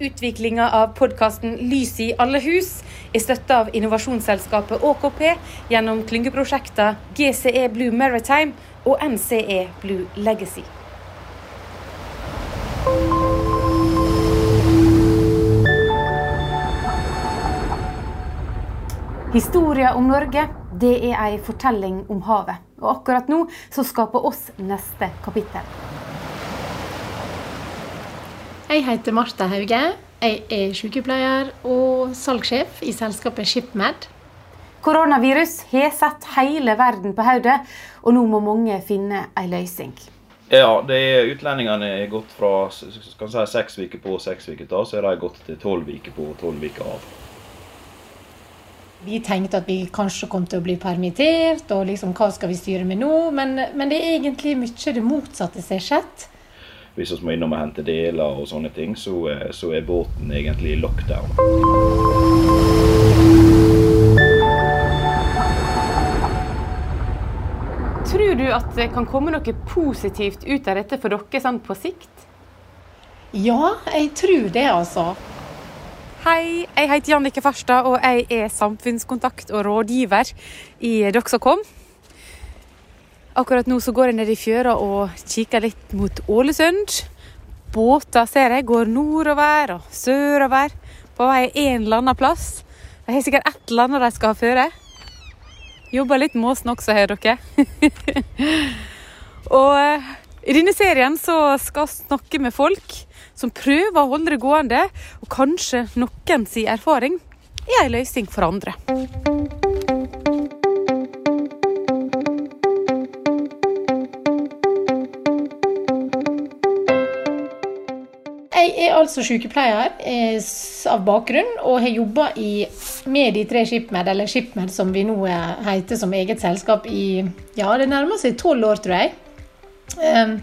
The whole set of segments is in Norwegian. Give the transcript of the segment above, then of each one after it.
Utviklinga av podkasten Lys i alle hus er støtta av innovasjonsselskapet ÅKP gjennom klyngeprosjekter GCE Blue Maritime og NCE Blue Legacy. Historia om Norge det er ei fortelling om havet. Og akkurat nå så skaper oss neste kapittel. Jeg heter Marta Hauge. Jeg er sykepleier og salgssjef i selskapet ShipMed. Koronavirus har satt hele verden på hodet, og nå må mange finne en løsning. Ja, det er utlendingene er gått fra si, seks uker på og seks uker av, så har de gått til tolv uker på og tolv uker av. Vi tenkte at vi kanskje kom til å bli permittert, og liksom, hva skal vi styre med nå? Men, men det er egentlig mye det motsatte som har skjedd. Hvis vi må innom og hente deler og sånne ting, så, er- så er båten egentlig i lockdown. Tror du at det kan komme noe positivt ut av dette for dere sånn på sikt? Ja, jeg tror det, altså. Hei, jeg heter Jannike Farstad, og jeg er samfunnskontakt og rådgiver i Doxacom. Akkurat nå så går jeg ned i fjøra og kikker litt mot Ålesund. Båter ser jeg går nordover og sørover på vei en eller annen plass. De har sikkert et eller annet de skal ha føre. Jobber litt med åsen også, hører dere. og eh, i denne serien så skal vi snakke med folk som prøver å holde det gående, og kanskje noen sin erfaring er en løsning for andre. Altså sykepleier eh, av bakgrunn og har jobba med de tre ShipMed, eller ShipMed som vi nå heter som eget selskap, i ja, det nærmer seg tolv år, tror jeg. Um,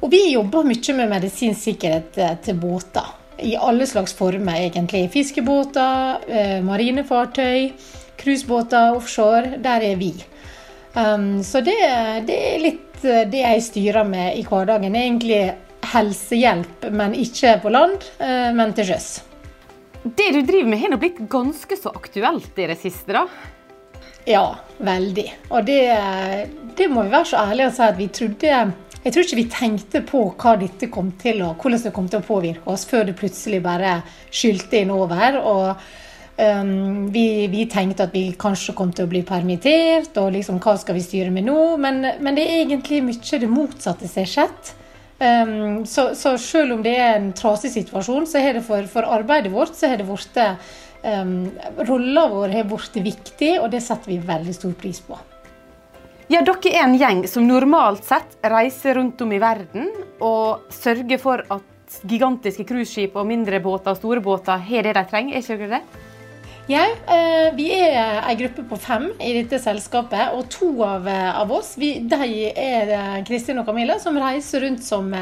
og vi jobber mye med medisinsk sikkerhet eh, til båter. I alle slags former, egentlig. Fiskebåter, eh, marinefartøy, cruisebåter offshore. Der er vi. Um, så det, det er litt det jeg styrer med i hverdagen. Egentlig helsehjelp, men ikke på land, eh, men til sjøs. Det du driver med, har nå blitt ganske så aktuelt i det siste, da. Ja, veldig. Og det, det må vi være så ærlige og si at vi trodde Jeg tror ikke vi tenkte på hva dette kom til å, hvordan det kom til å påvirke oss, før det plutselig bare skylte inn over. og um, vi, vi tenkte at vi kanskje kom til å bli permittert, og liksom, hva skal vi styre med nå? Men, men det er egentlig mye det motsatte som har skjedd. Um, så, så selv om det er en trasig situasjon, så har det for, for arbeidet vårt så har det blitt um, Rolla vår har blitt viktig, og det setter vi veldig stor pris på. Ja, Dere er en gjeng som normalt sett reiser rundt om i verden og sørger for at gigantiske cruiseskip og mindre båter og store båter har det de trenger. Er ikke dere det? Ja, eh, vi er en gruppe på fem i dette selskapet, og to av, eh, av oss vi, de er eh, Kristin og Camilla, som reiser rundt som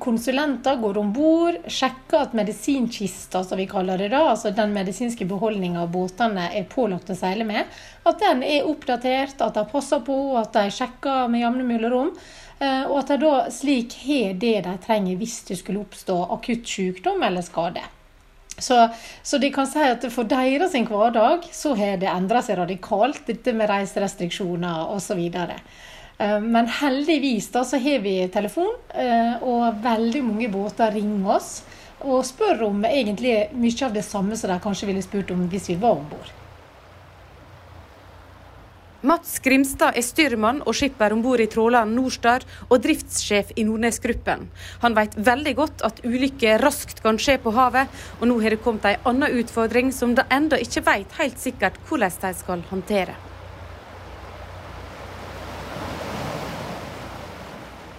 konsulenter, går om bord, sjekker at medisinkista, som vi kaller det da, altså den medisinske beholdninga båtene er pålagt å seile med, at den er oppdatert, at de passer på, at de sjekker med jevne mellomrom. Og at de da slik har det de trenger hvis det skulle oppstå akutt sykdom eller skade. Så, så de kan si at for deres hverdag så har det endra seg radikalt, dette med reiserestriksjoner osv. Eh, Men heldigvis da så har vi telefon, eh, og veldig mange båter ringer oss og spør om egentlig mye av det samme som de kanskje ville spurt om hvis vi var om bord. Mats Grimstad er styrmann og skipper om bord i tråleren Norstar og driftssjef i Nordnesgruppen. Han vet veldig godt at ulykker raskt kan skje på havet, og nå har det kommet en annen utfordring som de ennå ikke vet helt sikkert hvordan de skal håndtere.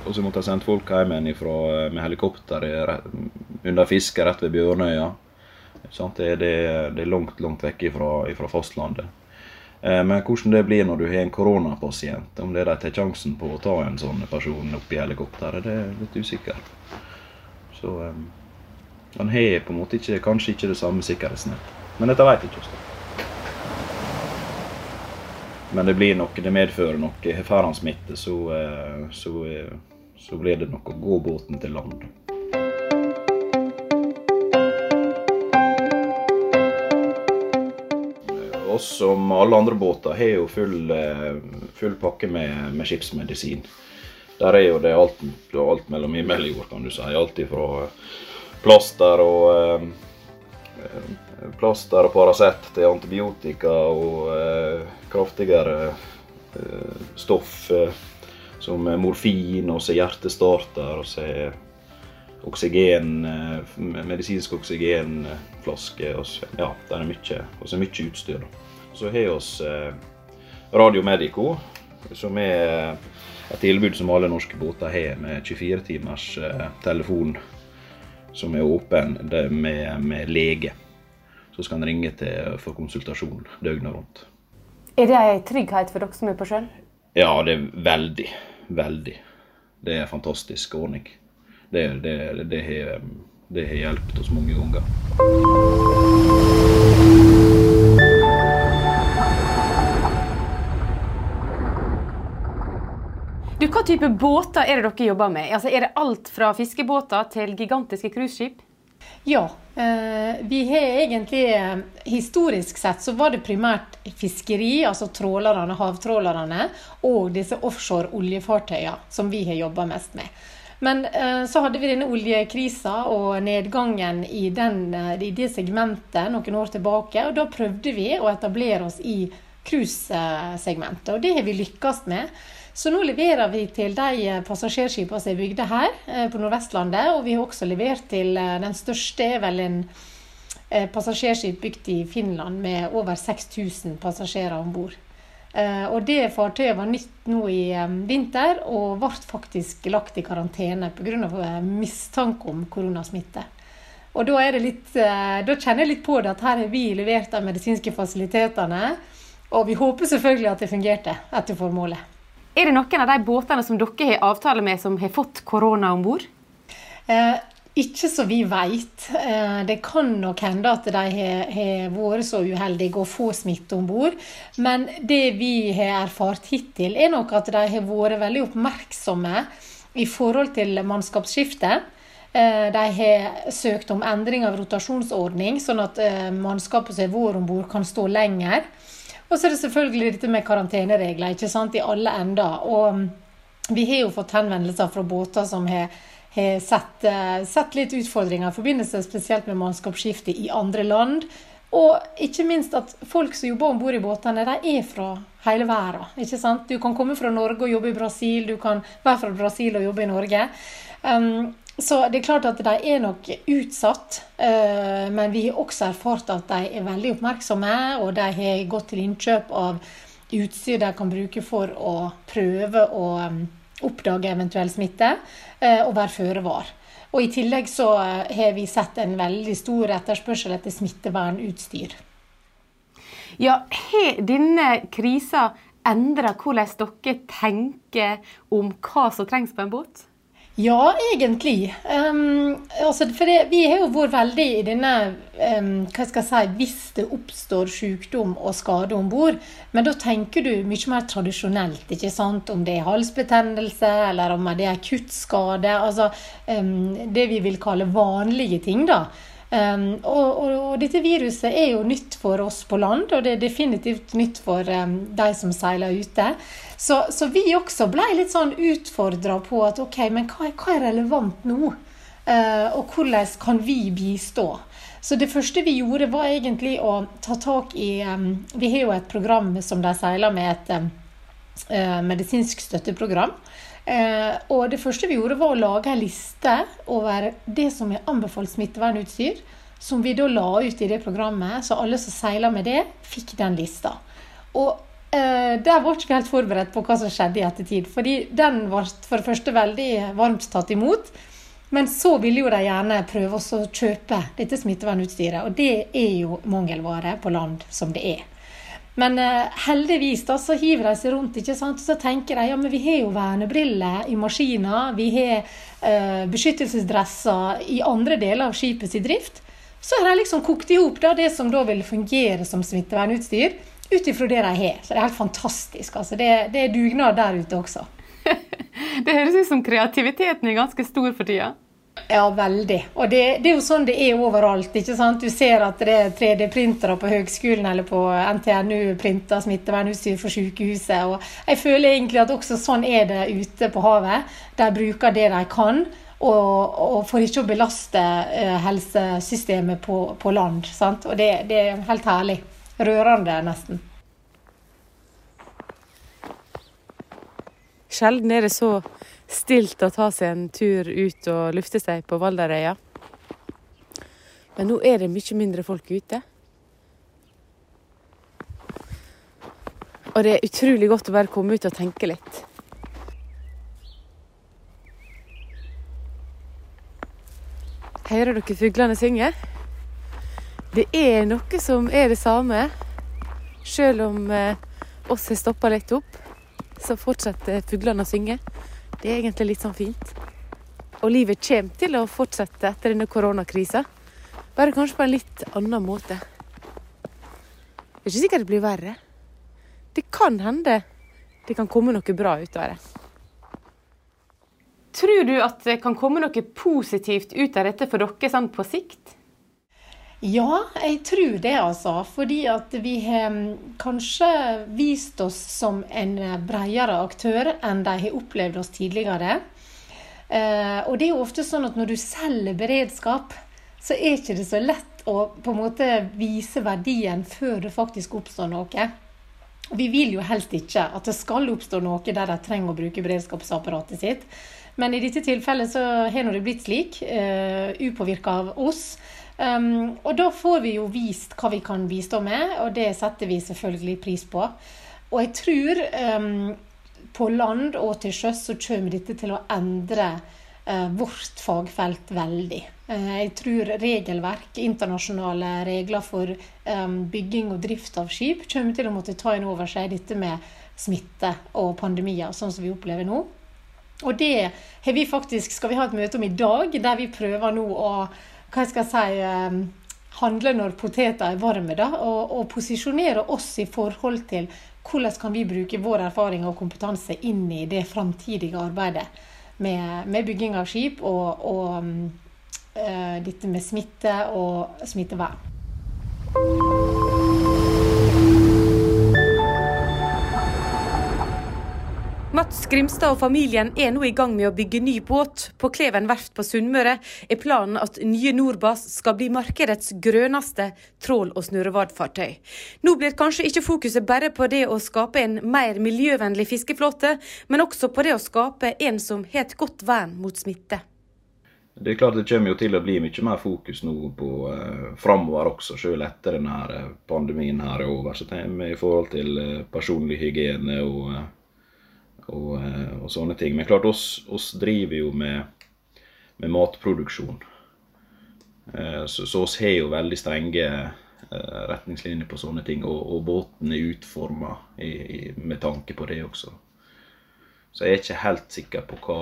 Og så måtte jeg sendt folk hjem igjen med helikopter under fiske rett ved Bjørnøya. Det, er- langt, langt vekk ifra fastlandet. Eh, Men hvordan det blir når du har en koronapasient, om det de tar sjansen på å ta en sånn person opp i helikopteret, det er litt usikkert. Så eh, han har på en måte ikke, kanskje ikke det samme sikkerhetsnettet. Men dette vet ikke vi. Men det blir nok, det medfører noe. Får han smitte, så, eh, så, så blir det nok å gå båten til land. Oss, som alle andre båter, har jo full, eh, full pakke med, med, skipsmedisin. Der er jo det alt, alt mellom himmel kan du si. Alt ifra plaster og eh, plaster og Paracet til antibiotika og eh, kraftigere eh, stoff eh, som morfin og så hjertestarter og så oksygen, eh, medisinsk oksygenflaske. Så, ja, det er mye, og så mye utstyr. Så har vi oss eh, Radio Medico, som er et tilbud som alle norske båter har, med 24 timers eh, telefon som er åpen med, med lege så skal en ringe til for konsultasjon døgnet rundt. Er det en trygghet for dere som er på sjøen? Ja, det er veldig. Veldig. Det er en fantastisk ordning. Det, det, det, har, det har hjulpet oss mange ganger. Du, Hva type båter er det dere jobber med? Altså, er det alt fra fiskebåter til gigantiske cruiseskip? Ja. Eh, vi har egentlig eh, Historisk sett så var det primært fiskeri, altså trålerne, havtrålerne, og disse offshore oljefartøyene som vi har jobba mest med. Men eh, så hadde vi denne oljekrisa og nedgangen i, den, i det segmentet noen år tilbake. Og da prøvde vi å etablere oss i cruisesegmentet, og det har vi lykkes med. Så nå leverer vi til de eh, passasjerskipene som er bygde her eh, på Nordvestlandet. Og vi har også levert til eh, den største, er vel en passasjerskip bygd i Finland med over 6000 passasjerer om bord. Og det fartøyet var nytt nå i vinter og ble faktisk lagt i karantene pga. mistanke om koronasmitte. Og da, litt, da, kjenner jeg litt på det at her har vi levert de medisinske fasilitetene. Og vi håper selvfølgelig at det fungerte etter formålet. Er det noen av de båtene som dere har avtale med, som har fått korona om bord? Eh, ikke så vi veit. Eh, det kan nok hende at de har, vært så uheldige å få smitte om bord. Men det vi har erfart hittil, er nok at de har vært veldig oppmerksomme i forhold til mannskapsskifte. Eh, de har søkt om endring av rotasjonsordning, sånn at eh, mannskapet som har vært om bord, kan stå lenger. Og så er det selvfølgelig dette med karanteneregler ikke sant, i alle ender. Og mm, vi har jo fått henvendelser fra båter som har, har sett, uh, sett, litt utfordringer i forbindelse spesielt med mannskapsskifte i andre land. Og ikke minst at folk som jobber om bord i båtene, de er fra hele verden. ikke sant? Du kan komme fra Norge og jobbe i Brasil, du kan være fra Brasil og jobbe i Norge. Um, så det er klart at de er nok utsatt, uh, men vi har også erfart at de er veldig oppmerksomme, og de har gått til innkjøp av utstyr de kan bruke for å prøve å um, oppdage eventuell smitte, eh, og være føre var. Og I tillegg så eh, har vi sett en veldig stor etterspørsel etter smittevernutstyr. Ja, Har denne krisa endra hvordan dere tenker om hva som trengs på en båt? Ja, egentlig. Um, altså, for det, vi har jo vært veldig i denne um, hva skal jeg si, Hvis det oppstår sykdom og skade om bord, men da tenker du mye mer tradisjonelt. ikke sant? Om det er halsbetennelse, eller om det er akuttskade. Altså um, det vi vil kalle vanlige ting, da. Um, og, og, og, dette viruset er jo nytt for oss på land, og det er definitivt nytt for um, de som seiler ute. Så, så vi også ble litt sånn utfordra på at ok, men hva, hva er relevant nå? Uh, og hvordan kan vi bistå? Så det første vi gjorde, var egentlig å ta tak i um, Vi har jo et program som de seiler med, et uh, medisinsk støtteprogram. Eh, og det første vi gjorde, var å lage en liste over det som er anbefalt smittevernutstyr. Som vi da la ut i det programmet, så alle som seiler med det, fikk den lista. Og eh, der var ikke vi helt forberedt på hva som skjedde i ettertid. Fordi den ble for det første veldig varmt tatt imot. Men så ville jo de gjerne prøve å kjøpe dette smittevernutstyret. Og det er jo mangelvare på land som det er. Men uh, heldigvis da, så hiver de seg rundt, ikke sant? og så tenker de ja, men vi har jo vernebriller i maskiner, vi har uh, beskyttelsesdresser i andre deler av skipets drift. Så har de liksom kokt i hop det som da vil fungere som smittevernutstyr, ut ifra det de har. Så det er helt fantastisk. altså. Det, det er dugnad der ute også. det høres ut som kreativiteten er ganske stor for tida? Ja, veldig. Og det, det, er jo sånn det er overalt. ikke sant? Du ser at det er 3D-printere på høgskolen eller på NTNU printer smittevernutstyr for sykehuset. Og jeg føler egentlig at også sånn er det ute på havet. De bruker det de kan. Og, og for ikke å belaste eh, helsesystemet på, på land. Sant? Og det, det er helt herlig. Rørende, nesten. Sjelden er det så stilt å ta seg en tur ut og lufte seg på Valderøya. Men nå er det mye mindre folk ute. Og det er utrolig godt å bare komme ut og tenke litt. Hører dere fuglene synge? Det er noe som er det samme. Selv om eh, oss har stoppa litt opp, så fortsetter fuglene å synge. Det er egentlig litt sånn fint. Og livet kommer til å fortsette etter denne koronakrisa. Bare kanskje på en litt annen måte. Det er ikke sikkert det blir verre. Det kan hende det kan komme noe bra ut av det. Tror du at det kan komme noe positivt ut av dette for dere sånn på sikt? Ja, jeg tror det, altså. Fordi at vi har kanskje vist oss som en bredere aktør enn de har opplevd oss tidligere. Eh, og det er jo ofte sånn at når du selger beredskap, så er ikke det så lett å på en måte vise verdien før det faktisk oppstår noe. Vi vil jo helst ikke at det skal oppstå noe der de trenger å bruke beredskapsapparatet sitt. Men i dette tilfellet så har det blitt slik, uh, upåvirka av oss. Um, og da får vi jo vist hva vi kan bistå med, og det setter vi selvfølgelig pris på. Og jeg tror um, på land og til sjøs så kommer dette til å endre uh, vårt fagfelt veldig. Uh, jeg tror regelverk, internasjonale regler for um, bygging og drift av skip, kommer til å måtte ta inn over seg dette med smitte og pandemier, sånn som vi opplever nå. Og det har vi faktisk, skal vi ha et møte om i dag, der vi prøver nå å hva jeg skal si ehm, handle når poteter er varme, da, og, og posisjonere oss i forhold til hvordan kan vi bruke vår erfaring og kompetanse inn i det framtidige arbeidet med, med, bygging av skip og, og uh, dette med smitte og smittevern. Mats Grimstad og familien er nå i gang med å bygge ny båt. På Kleven verft på Sunnmøre er planen at nye Nordbass skal bli markedets grønneste trål- og snurrevadfartøy. Nå blir kanskje ikke fokuset bare på det å skape en mer miljøvennlig fiskeflåte, men også på det å skape en som har et godt vern mot smitte. Det er klart det kommer jo til å bli mye mer fokus nå på eh, framover også, selv etter denne eh, pandemien her er over. Så I forhold til eh, personlig hygiene og eh, og, eh, og, sånne ting. Men klart, oss, oss driver jo med, med matproduksjon. Eh, så, så oss har jo veldig strenge eh, retningslinjer på sånne ting, og, og båten er utforma med tanke på det også. Så jeg er ikke helt sikker på hva,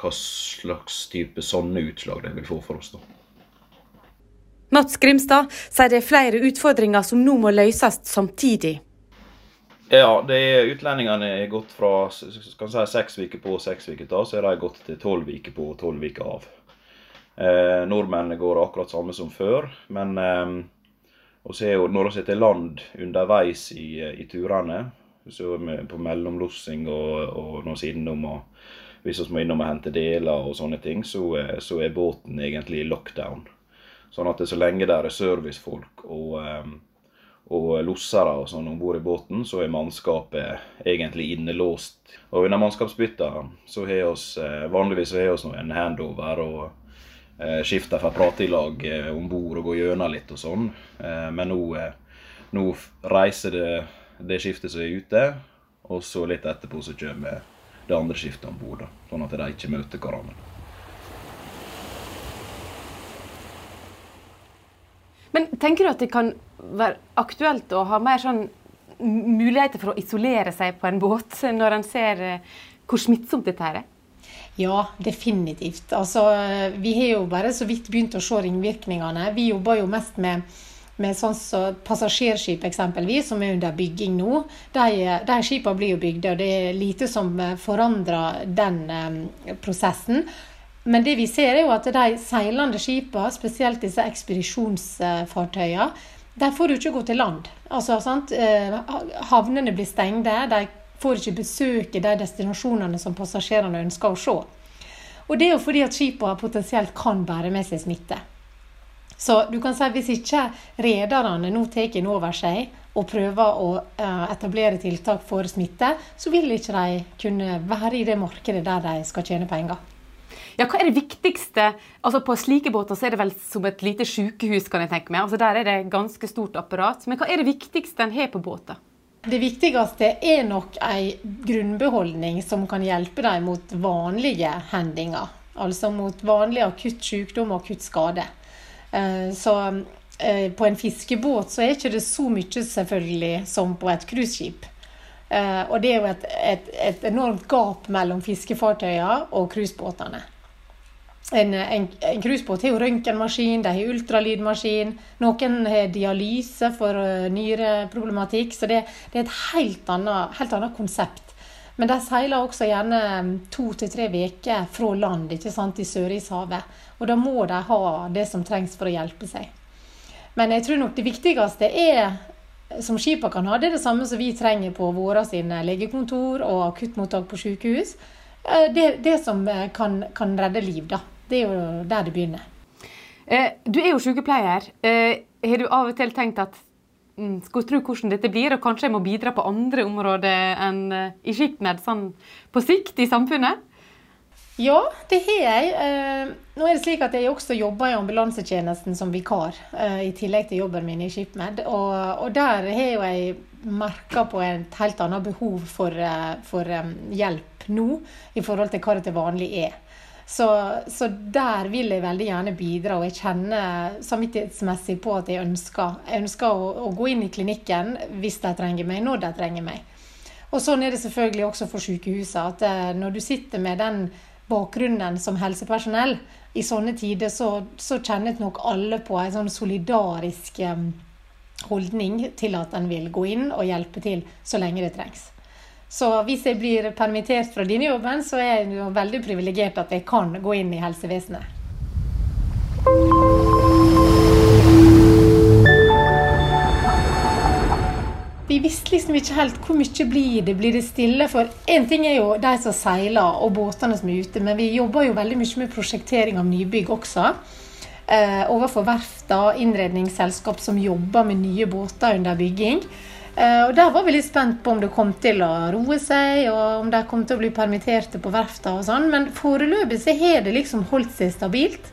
hva slags type sånne utslag det vil få for oss. da. Mats Grimstad sier det er flere utfordringer som nå må løses samtidig. Ja, det er utlendingene er gått fra kan si, seks uker på og seks uker av, så er de gått til tolv uker på og tolv uker av. Eh, nordmennene går akkurat samme som før, men eh, jo, når vi er til land underveis i, i turene, så med, på mellomlossing og, og når er innom og hvis vi må innom og hente deler og sånne ting, så, så er båten egentlig i lockdown. Sånn at så lenge det er servicefolk og eh, og lossere og sånn om bord i båten, så er mannskapet egentlig innelåst. Og under mannskapsbytta så har vi eh, vanligvis har oss en handover og eh, skifter fra prate i lag eh, om bord og går gjennom litt og sånn. Eh, men nå, eh, nå, reiser det det skiftet som er ute, og så litt etterpå så kommer det andre skiftet om bord. Sånn at de ikke møter hverandre. Men tenker du at det kan være aktuelt å ha mer sånn muligheter for å isolere seg på en båt, når en ser eh, hvor smittsomt dette er? Ja, definitivt. Altså, vi har jo bare så vidt begynt å se ringvirkningene. Vi jobber jo mest med, med sånn så passasjerskip eksempelvis, som er under bygging nå. De, de skipene blir jo bygd, og det er lite som forandrer den um, prosessen. Men det vi ser er jo at de seilende skipene, spesielt disse ekspedisjonsfartøyene, der får du ikke gå til land. Altså, sant? Eh, havnene blir stengte. De får ikke besøke de destinasjonene som passasjerene ønsker å se. Og det er jo fordi at skipene potensielt kan bære med seg smitte. Så du kan si at hvis ikke rederne nå tar inn over seg og prøver å eh, etablere tiltak for smitte, så vil ikke de kunne være i det markedet der de skal tjene penger. Ja, Hva er det viktigste? Altså På slike båter så er det vel som et lite sykehus, kan jeg tenke meg. Altså Der er det ganske stort apparat. Men hva er det viktigste en har på båter? Det viktigste er nok ei grunnbeholdning som kan hjelpe dem mot vanlige hendinger. Altså mot vanlig akutt sykdom og akutt skade. Eh, så eh, på en fiskebåt så er ikke det så mye selvfølgelig som på et cruiseskip. Eh, og det er jo et, et, et enormt gap mellom fiskefartøyene og cruisebåtene. En, en, en cruisebåt har jo røntgenmaskin, de har ultralydmaskin. Noen har dialyse for uh, nyreproblematikk. Så det, det, er et helt annet, helt annet, konsept. Men de seiler også gjerne mm, to til tre uker fra land ikke sant, i Sørishavet. Og da må de ha det som trengs for å hjelpe seg. Men jeg tror nok det viktigste er som skipene kan ha, det er det samme som vi trenger på våre sine legekontor og akuttmottak på sykehus. Eh, det, det som eh, kan, kan redde liv, da. Det er jo der det begynner. Eh, du er jo sykepleier. Har du av og til tenkt at skal skulle tro hvordan dette blir, og kanskje jeg må bidra på andre områder enn i SkipMed, sånn på sikt i samfunnet? Ja, det har jeg. Nå er det slik at jeg også jobber i ambulansetjenesten som vikar, i tillegg til jobben min i SkipMed. Og, og der har jo jeg merka på et helt annet behov for, for hjelp nå, i forhold til hva det til vanlig er. Så, så, der vil jeg veldig gjerne bidra, og jeg kjenner samvittighetsmessig på at jeg ønsker, jeg ønsker å, å, gå inn i klinikken hvis de trenger meg, når de trenger meg. Og sånn er det selvfølgelig også for sykehuset. At eh, når du sitter med den bakgrunnen som helsepersonell i sånne tider, så, så kjenner nok alle på en sånn solidarisk eh, holdning til at en vil gå inn og hjelpe til så lenge det trengs. Så hvis jeg blir permittert fra denne jobben, så er jeg jo veldig privilegert at jeg kan gå inn i helsevesenet. Vi visste liksom ikke helt hvor mye blir det blir det stille. For én ting er jo de som seiler og båtene som er ute, men vi jobber jo veldig mye med prosjektering av nybygg også. Eh, overfor verfter, innredningsselskap som jobber med nye båter under bygging. Eh, og Der var vi litt spent på om det kom til å roe seg, og om de kom til å bli permitterte på verfta og sånn. Men foreløpig så har det liksom holdt seg stabilt.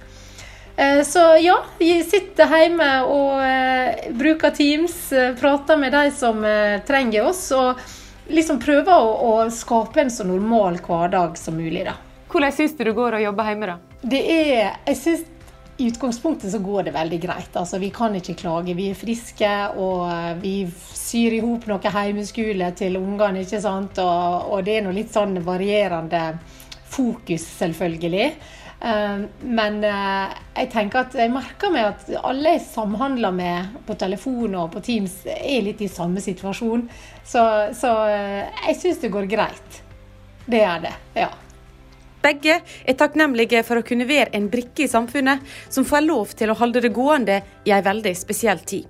Eh, så ja, vi sitter hjemme og eh, bruker Teams, prater med de som trenger oss. Og liksom prøver å, skape en så normal hverdag som mulig, da. Hvordan syns du det går å jobbe hjemme, da? Det er, jeg synes i utgangspunktet så går det veldig greit. Altså, vi kan ikke klage. Vi er friske, og vi syr i hop noe heimeskole til ungene. ikke sant? Og, og det er noe litt sånn varierende fokus, selvfølgelig. Uh, men uh, jeg tenker at jeg merker meg at alle jeg samhandler med på telefon og på Teams, er litt i samme situasjon. Så, så jeg syns det går greit. Det er det, ja. Begge er takknemlige for å kunne være en brikke i samfunnet som får lov til å holde det gående i en veldig spesiell tid.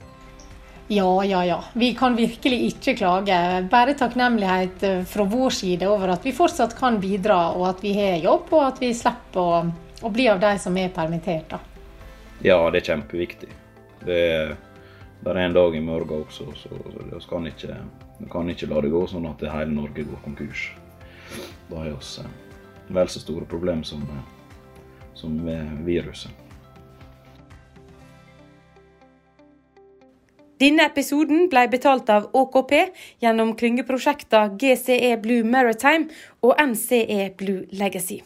Ja, ja, ja. Vi kan virkelig ikke klage. Bare takknemlighet eh, fra vår side over at vi fortsatt kan bidra, og at vi har jobb, og at vi slipper å, å bli av de som er permittert. Ja, det er kjempeviktig. Det er bare en dag i morgen også, så vi kan ikke, kan ikke la det gå sånn at hele Norge går konkurs. Da har vi oss vel så store problem som, som eh, viruset. Denne episoden ble betalt av AKP gjennom klyngeprosjektene GCE Blue Maritime og NCE Blue Legacy.